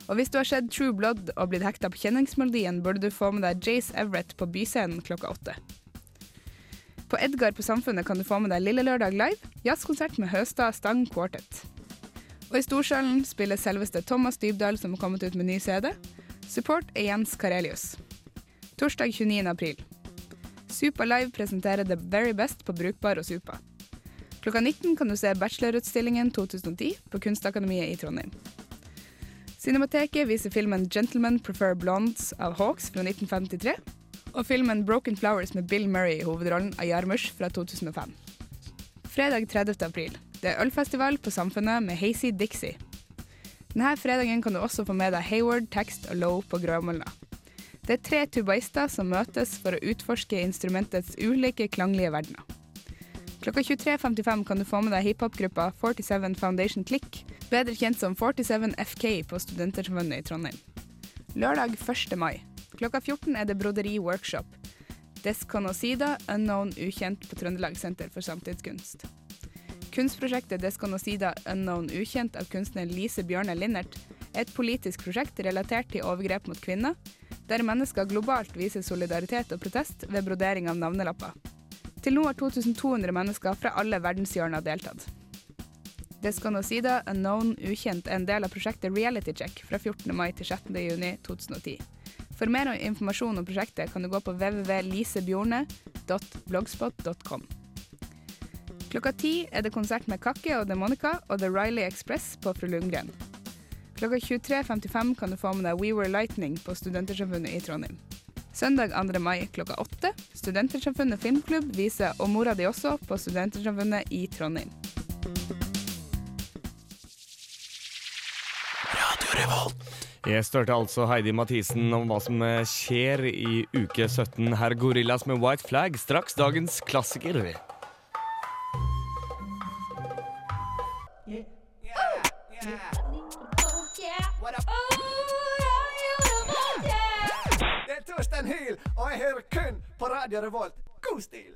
Og hvis du har sett True Blood og blitt hekta på kjenningsmelodien, burde du få med deg Jace Everett på Byscenen klokka åtte. På Edgar på Samfunnet kan du få med deg Lille Lørdag live, jazzkonsert med Høstad Stang Quartet. Og i Storsalen spiller selveste Thomas Dybdahl, som har kommet ut med ny CD. Support er Jens Karelius. Torsdag 29. april. Supa Live presenterer The Very Best på Brukbar og Supa. Klokka 19 kan du se Bachelorutstillingen 2010 på Kunstakademiet i Trondheim. Cinemateket viser filmen Gentlemen Prefer Blondes av Hawks fra 1953, og filmen Broken Flowers med Bill Murray i hovedrollen av Jarmusch fra 2005. Fredag 30. april. Det er ølfestival på Samfunnet med Hazy Dixie. Denne fredagen kan du også få med deg Hayward, Text og Low på Grømølna. Det er tre tubaister som møtes for å utforske instrumentets ulike klanglige verdener. Klokka 23.55 kan du få med deg hiphopgruppa 47 Foundation Click, bedre kjent som 47 FK på Studentersamfunnet i Trondheim. Lørdag 1. mai. Klokka 14 er det broderi workshop. Desconocida, unknown ukjent på Trøndelag Senter for samtidskunst. Kunstprosjektet Desconocida unknown ukjent av kunstner Lise Bjørne Linnert er et politisk prosjekt relatert til overgrep mot kvinner, der mennesker globalt viser solidaritet og protest ved brodering av navnelapper. Til nå har 2200 mennesker fra alle verdenshjørner deltatt. Desconocida unknown ukjent er en del av prosjektet Reality Check fra 14. mai til 16. juni 2010. For mer informasjon om prosjektet kan du gå på www.lisebjorne.blogspot.com. Klokka ti er det konsert med Kakke og Demonica og The Riley Express på Fru Lundgren. Klokka 23.55 kan du få med deg We Were Lightning på Studentersamfunnet i Trondheim. Søndag 2. mai klokka åtte. Studentersamfunnet filmklubb viser Og mora di også på Studentersamfunnet i Trondheim. Jeg størte altså Heidi Mathisen om hva som eh, skjer i uke 17. Her er Gorillas med White Flag, straks dagens klassiker. På Radio Revolt. God stil!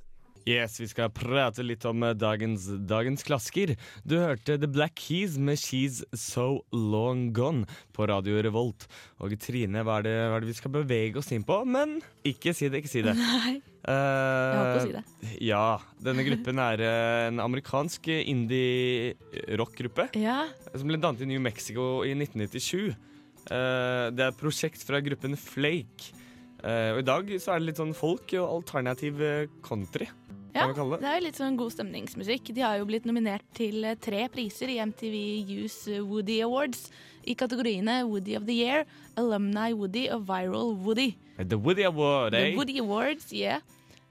Yes, vi skal prate litt om eh, dagens, dagens klasker. Du hørte The Black Keys med She's So Long Gone på Radio Revolt. Og Trine, hva er, det, hva er det vi skal bevege oss inn på? Men ikke si det, ikke si det. Nei. jeg holdt på å si det. Ja. Denne gruppen er eh, en amerikansk indie-rock-gruppe. Ja. Som ble dannet i New Mexico i 1997. Uh, det er et prosjekt fra gruppen Flake. Eh, og i dag så er det litt sånn folk og alternativ eh, country. Ja, kan vi kalle det. er jo litt sånn god stemningsmusikk. De har jo blitt nominert til eh, tre priser i MTV Use Woody Awards i kategoriene Woody of the Year, Alumni Woody og Viral Woody. The Woody Award, The eh? Woody Awards, yeah.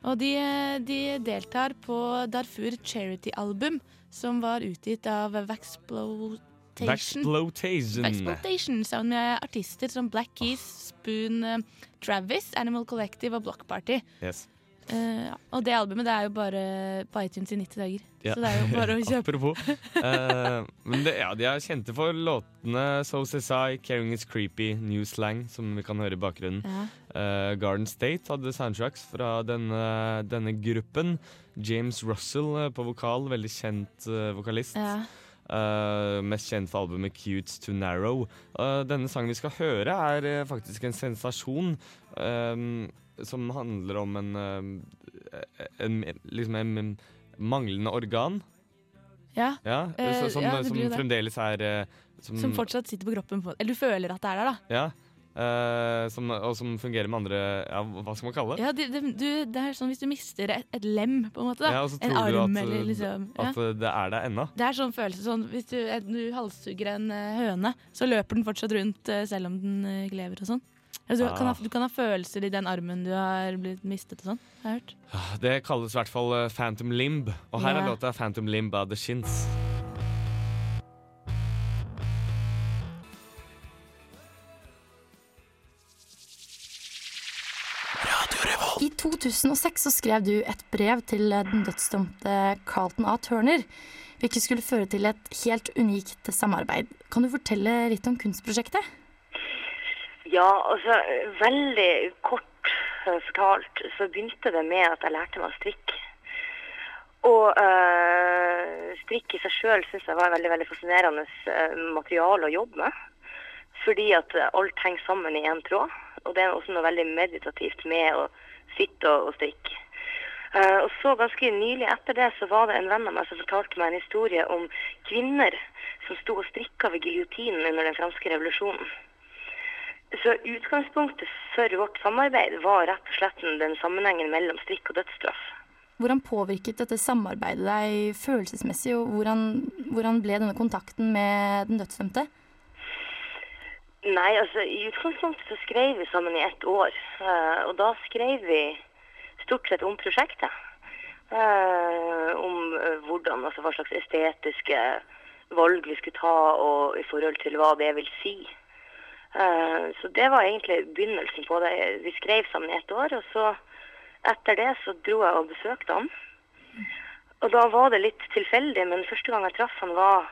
Og de, de deltar på Darfur Charity-album, som var utgitt av Vaxploitation. Vaxploitation. Vaxploitation sammen med artister som Black Keys, Spoon, eh, Travis, Animal Collective og Block Party. Yes. Uh, og det albumet det er jo bare på iTunes i 90 dager. Ja. Så det er jo bare å kjøpe. Apropos. Uh, men det, ja, de er kjente for låtene So C.S.I., Caring Is Creepy, New Slang, som vi kan høre i bakgrunnen. Ja. Uh, Garden State hadde soundtracks fra denne, denne gruppen. James Russell på vokal, veldig kjent vokalist. Ja. Eh, mest for albumet 'Cutes to Narrow. Uh, denne sangen vi skal høre, er uh, faktisk en sensasjon. eh, som handler om en, en, liksom en manglende organ. Ja, Ja, så, som, ja, som fremdeles er som, Som fortsatt sitter på kroppen. På, eller du føler at det er der, da. Ja. Eh, som, og som fungerer med andre ja, Hva skal man kalle det? Ja, det, det, du, det er sånn hvis du mister et, et lem, på en måte. Da. Ja, og så en arm, du at, eller liksom ja. at det er der ennå. Det er sånn følelse sånn Hvis du, du halshugger en eh, høne, så løper den fortsatt rundt eh, selv om den eh, lever og sånn. Altså, du, kan ha, Ah. du kan ha følelser i den armen du har blitt mistet og sånn. Har jeg hørt. Det kalles i hvert fall Phantom Limb. Og her er låta Phantom Limb av The Shins. 2006 så skrev du et brev til den dødsdømte Carlton A. Turner, hvilket skulle føre til et helt unikt samarbeid. Kan du fortelle litt om kunstprosjektet? Ja, altså veldig kort eh, fortalt så begynte det med at jeg lærte meg å strikke. Og øh, strikk i seg sjøl syns jeg var veldig veldig fascinerende eh, materiale å jobbe med. Fordi at eh, alt henger sammen i én tråd. Og det er også noe veldig meditativt med å sitte og, og strikke. Uh, og så ganske nylig etter det så var det en venn av meg som fortalte meg en historie om kvinner som sto og strikka ved giljotinen under den franske revolusjonen. Så utgangspunktet for vårt samarbeid var rett og slett den sammenhengen mellom strikk og dødsstraff. Hvordan påvirket dette samarbeidet deg følelsesmessig, og hvordan, hvordan ble denne kontakten med den dødsdømte? Nei, altså i utgangspunktet så skrev vi sammen i ett år. Uh, og da skrev vi stort sett om prosjektet. Uh, om eh, hvordan, altså hva slags estetiske valg vi skulle ta, og i forhold til hva det vil si. Uh, så det var egentlig begynnelsen på det. Vi skrev sammen i ett år, og så etter det så dro jeg og besøkte han. Og da var det litt tilfeldig, men første gang jeg traff han var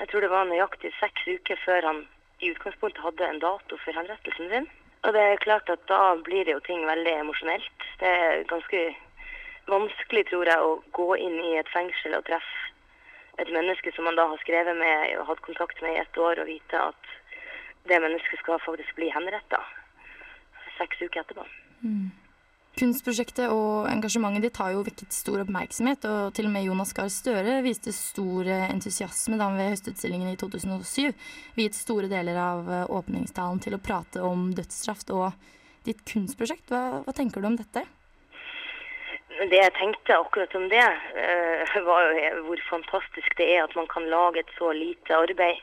jeg tror det var nøyaktig seks uker før han i utgangspunktet hadde en dato for henrettelsen sin. Og det er klart at da blir det jo ting veldig emosjonelt. Det er ganske vanskelig, tror jeg, å gå inn i et fengsel og treffe et menneske som man da har skrevet med og hatt kontakt med i ett år, og vite at det mennesket skal faktisk bli henretta seks uker etterpå. Kunstprosjektet og engasjementet ditt har jo vekket stor oppmerksomhet, og til og med Jonas Gahr Støre viste stor eh, entusiasme da han ved Høstutstillingen i 2007 viet store deler av eh, åpningstalen til å prate om dødsstraff og ditt kunstprosjekt. Hva, hva tenker du om dette? Det jeg tenkte akkurat om det, eh, var jo hvor fantastisk det er at man kan lage et så lite arbeid,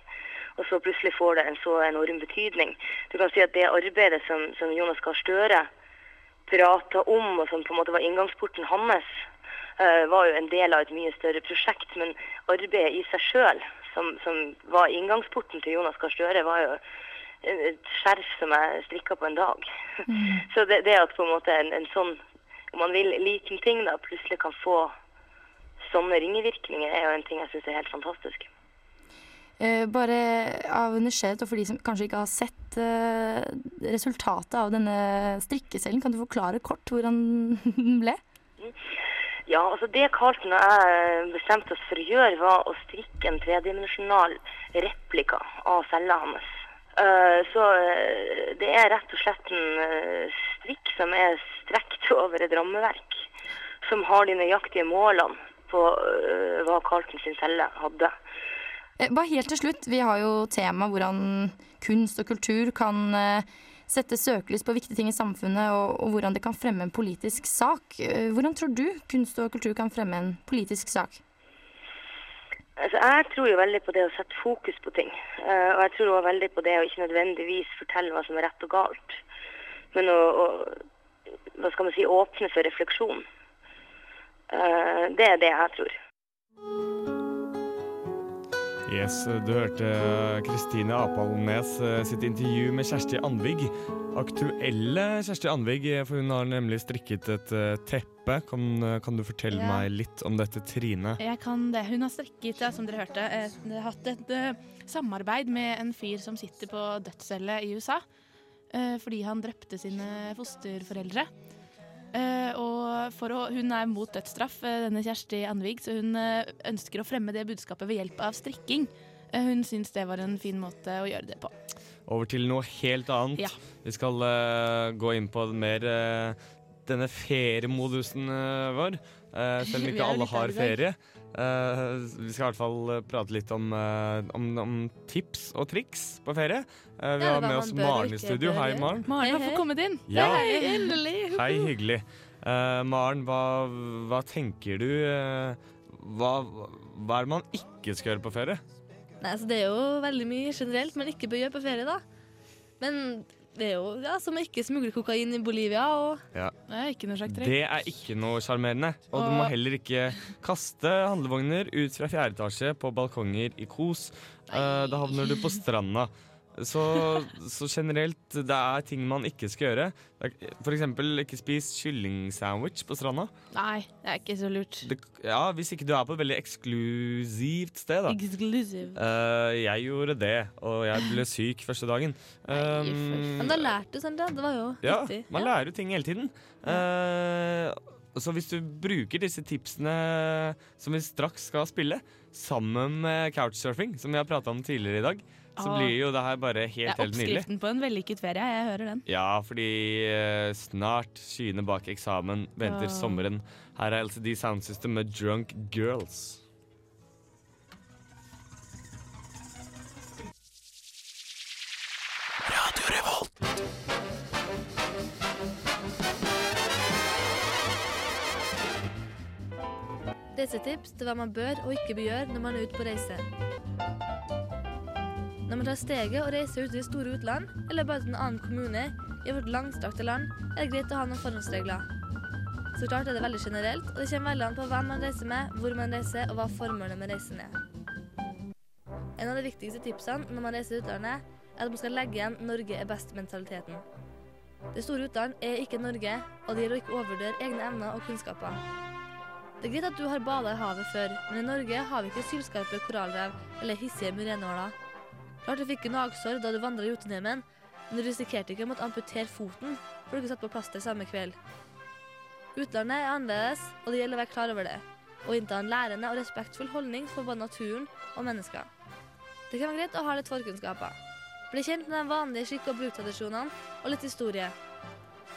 og så plutselig får det en så enorm betydning. Du kan si at det arbeidet som, som Jonas Gahr Støre prata om, og som på en måte var inngangsporten hans, eh, var jo en del av et mye større prosjekt. Men arbeidet i seg sjøl, som, som var inngangsporten til Jonas Gahr Støre, var jo et skjerf som jeg strikka på en dag. Så det, det at på en måte en, en sånn, om man vil, liten ting da, plutselig kan få sånne ringevirkninger, er jo en ting jeg syns er helt fantastisk. Eh, bare av nysgjerrighet, og for de som kanskje ikke har sett eh, resultatet av denne strikkecellen, kan du forklare kort hvordan den ble? Ja, altså det Carlton og jeg bestemte oss for å gjøre, var å strikke en tredimensjonal replika av cella hans. Eh, så det er rett og slett en strikk som er strekt over et rammeverk, som har de nøyaktige målene på hva Carlton sin celle hadde. Eh, Bare helt til slutt, vi har jo tema hvordan kunst og kultur kan eh, sette søkelys på viktige ting i samfunnet, og, og hvordan det kan fremme en politisk sak. Eh, Hvordan tror du kunst og kultur kan fremme en politisk sak? Altså, jeg tror jo veldig på det å sette fokus på ting. Og jeg tror også veldig på det å ikke nødvendigvis fortelle hva som er rett og galt, men å, å hva skal man si, åpne for refleksjon. Det er det jeg tror. Yes, du hørte Kristine Apalnes eh, sitt intervju med Kjersti Andvig. Aktuelle Kjersti Andvig, eh, for hun har nemlig strikket et eh, teppe. Kan, eh, kan du fortelle Ja. meg litt om dette, Trine? Jeg kan det. Hun har strikket, ja, som dere hørte, et, hatt et eh, samarbeid med en fyr som sitter på dødscelle i USA. eh, fordi han drepte sine fosterforeldre. Eh, og for å, hun er mot dødsstraff, eh, denne Kjersti Andvig, så hun eh, ønsker å fremme det budskapet ved hjelp av strikking. Hun syns det var en fin måte å gjøre det på. Over til noe helt annet. Ja. Vi skal uh, gå inn på mer uh, denne feriemodusen vår. Selv om ikke alle har ferie. Eh, vi skal i hvert fall eh, prate litt om, uh, om, om tips og triks på ferie. Uh, vi Ja, har med oss Maren i studio. bør Hei. Maren. Maren har fått kommet inn. Ja. Hei, endelig. Hei, hyggelig. Eh, Maren, hva, hva tenker du hva, hva er det man ikke skal gjøre på ferie? Nei, altså Det er jo veldig mye generelt man ikke bør gjøre på ferie, da. Men det er jo ja, som å ikke smugle kokain i Bolivia og Ja. Det er ikke noe slags Det er ikke noe sjarmerende. Og du må heller ikke kaste handlevogner ut fra fjerde etasje på balkonger i kos. Eh, da havner du på stranda. Så, så generelt, det er ting man ikke skal gjøre. For eksempel ikke spis kyllingsandwich på stranda. Nei, det er ikke så lurt. Det, ja, Hvis ikke du er på et veldig eksklusivt sted, da. Exclusive. Uh, jeg gjorde det, og jeg ble syk første dagen. Um, Men da lærte du da. Det var jo ja, viktig. man lærer jo ting hele tiden. Uh, så hvis du bruker disse tipsene som vi straks skal spille, sammen med couchsurfing, som vi har prata om tidligere i dag, så blir jo det her bare helt, helt, er Det er oppskriften på en vellykket ferie. Jeg hører den. Ja, fordi eh, snart, skyene bak eksamen, venter Ah. sommeren. Her er LCD Sound System med Drunk Girls. Radio Revolt. Reisetips til hva man bør og ikke bør gjøre når man er ute på reise. Når man tar steget og reiser ut i det store utland, eller bare til en annen kommune i vårt langstrakte land, er det greit å ha noen forhåndsregler. Så klart er det veldig generelt, og det kommer veldig an på hvem man reiser med, hvor man reiser, og hva formålet med reisen er. En av de viktigste tipsene når man reiser utlandet, er at man skal legge igjen 'Norge er best'-mentaliteten. Det store utland er ikke Norge, og det gjelder å ikke overvurdere egne evner og kunnskaper. Det er greit at du har bada i havet før, men i Norge har vi ikke sylskarpe korallrev eller hissige murenåler. Klart du fikk gnagsår da du vandra i Jotunheimen, men du risikerte ikke å måtte amputere foten for du ikke satt på plaster samme kveld. Utlandet er annerledes, og det gjelder å være klar over det, og innta en lærende og respektfull holdning for både naturen og mennesker. Det kan være greit å ha litt forkunnskaper. Bli kjent med de vanlige skikk- og bruktradisjonene og litt historie.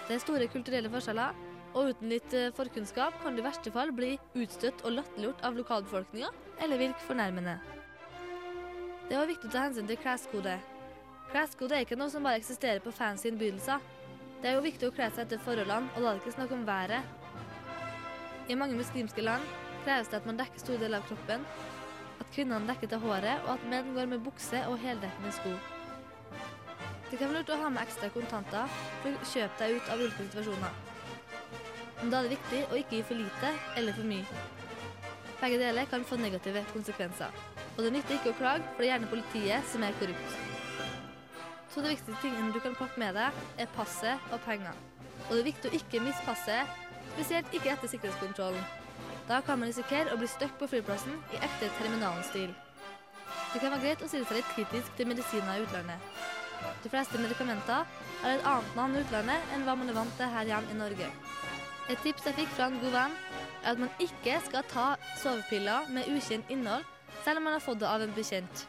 Det er store kulturelle forskjeller, og uten litt eh, forkunnskap kan du i verste fall bli utstøtt og latterliggjort av lokalbefolkninga, eller virke fornærmende. Det også viktig å ta hensyn til kleskode. Kleskode er ikke noe som bare eksisterer på fancy innbydelser. Det er jo viktig å kle seg etter forholdene, og er det ikke snakke om været. I mange muslimske land kreves det at man dekker store deler av kroppen, at kvinnene dekker til håret, og at menn går med bukse og heldekkende sko. Det kan være lurt å ha med ekstra kontanter for å kjøpe deg ut av ulike situasjoner. men da er det viktig å ikke gi for lite eller for mye. Begge deler kan få negative konsekvenser. Og det nytter ikke å klage, for det er gjerne politiet som er korrupt. To av de viktigste tingene du kan pakke med deg, er passet og penger. Og det er viktig å ikke miste passet, spesielt ikke etter sikkerhetskontrollen. Da kan man risikere å bli stuck på flyplassen i ekte terminalens stil. Det kan være greit å stille seg litt kritisk til medisiner i utlandet. De fleste medikamenter har et annet navn i utlandet enn hva man er vant til her hjemme i Norge. Et tips jeg fikk fra en god venn, er at man ikke skal ta sovepiller med ukjent innhold, selv om man har fått det av en bekjent.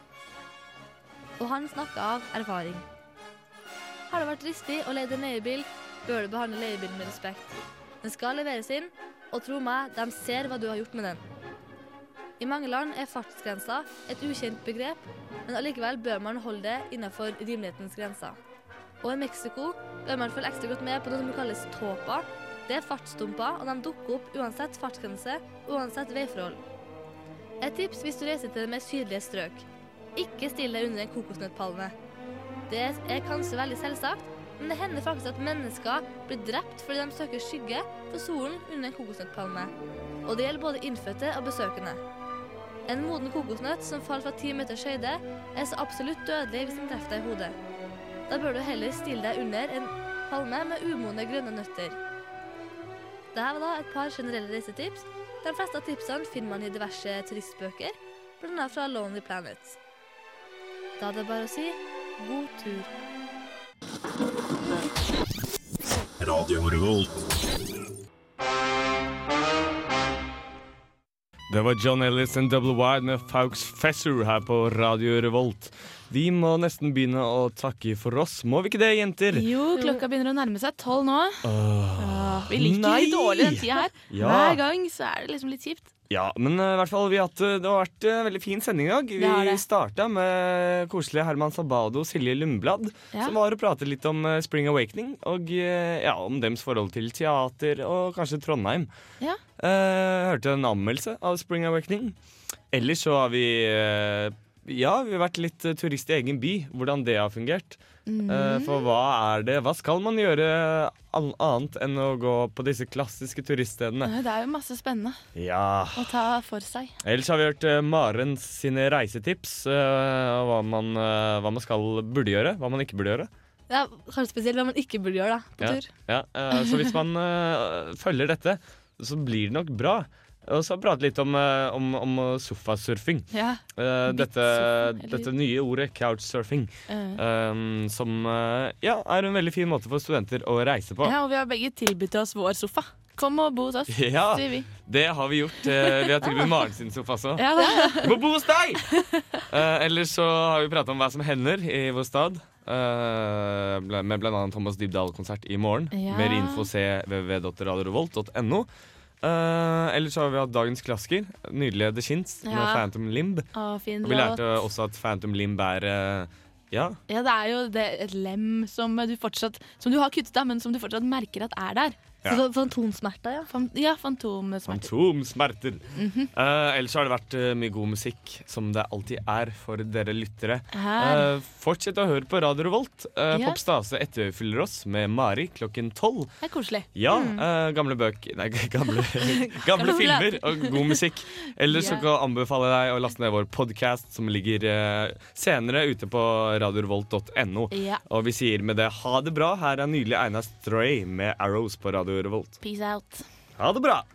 Og han snakker av erfaring. Har det vært dristig å leie en leiebil, bør du behandle leiebilen med respekt. Den skal leveres inn, og tro meg, de ser hva du har gjort med den. I mange land er fartsgrensa et ukjent begrep, men allikevel bør man holde det innenfor rimelighetens grenser. Og i Mexico bør man følge ekstra godt med på noe som kalles tåpa. Det er fartsdumper, og de dukker opp uansett fartsgrense, uansett veiforhold. Et tips hvis du reiser til det mer sydlige strøk. Ikke still deg under en kokosnøttpalme. Det er kanskje veldig selvsagt, men det hender faktisk at mennesker blir drept fordi de søker skygge for solen under en kokosnøttpalme. Og det gjelder både innfødte og besøkende. En moden kokosnøtt som faller fra ti meters høyde, er så absolutt dødelig hvis den treffer deg i hodet. Da bør du heller stille deg under en palme med umodne grønne nøtter. Dette var da et par generelle reisetips. De fleste av tipsene finner man i diverse turistbøker, bl.a. fra Lonely Planet. Da er det bare å si god tur. Radio Revolt. Det var John Ellis and Double Wide med Faux Fesser her på Radio Revolt. Vi må nesten begynne å takke for oss. Må vi ikke det, jenter? Jo, klokka begynner å nærme seg tolv nå. Åh, Åh, vi liker nei! dårlig den tida her. Ja. Hver gang så er det liksom litt kjipt. Ja, men eh, i hvert fall vi hatt, eh, det har vært en veldig fin sending i dag. Vi starta med koselige Herman Sabado og Silje Lundblad, Ja. som var og pratet litt om eh, Spring Awakening og eh, ja, om dems forhold til teater og kanskje Trondheim. Ja. Eh, hørte en anmeldelse av Spring Awakening. Ellers så har vi eh, ja, vi har vært litt eh, turist i egen by. Hvordan det har fungert. Eh, for hva er det Hva skal man gjøre annet enn å gå på disse klassiske turiststedene? Det er jo masse spennende Ja. å ta for seg. Ellers har vi hørt uh, Maren sine reisetips. eh, og hva, man, eh, hva man skal burde gjøre, hva man ikke burde gjøre. Ja, kanskje spesielt hva man ikke burde gjøre da, på Ja, tur. ja, eh, så hvis man eh, følger dette, så blir det nok bra. Og så prate litt om, eh, om, om sofasurfing. Ja. Uh, dette, dette nye ordet, couchsurfing, uh. um, som uh, ja, er en veldig fin måte for studenter å reise på. Ja, og vi har begge tilbudt oss vår sofa. Kom og bo hos oss, Ja, sier vi. det har vi gjort. Vi har tilbudt Maren sin sofa også. Ja. Må bo hos deg! Ellers så har vi prata om hva som hender i vår stad. Uh, med bl.a. Thomas Dybdahl-konsert i morgen. Ja. Mer info se www.radiorevolt.no. Uh, ellers har vi hatt dagens klasker Nydelige The Shins med Phantom Limb. Å, fin Og vi lærte låt. også at Phantom Limb er uh, ja, Ja, det er jo det, et lem som du fortsatt Som du har kuttet av, men som du fortsatt merker at er der. Ja. Så Fantomsmerter, ja. Fan, ja, fantomsmerter. fantomsmerter. Mm -hmm. uh, ellers har det vært uh, mye god musikk, som det alltid er for dere lyttere. Eh, fortsett å høre på Radio Revolt. Uh, Ja. Popstase etterfyller oss med Mari klokken tolv. Det er koselig. Ja, Mm. eh, gamle bøker Nei, gamle, gamle filmer og god musikk. Ellers så Ja. kan jeg anbefale deg å laste ned vår podkast, som ligger senere ute på radiorevolt.no. Ja. Og vi sier med det ha det bra. Her er nydelig Einar Stray med Arrows på Radio Revolt. Peace out. Ha det bra!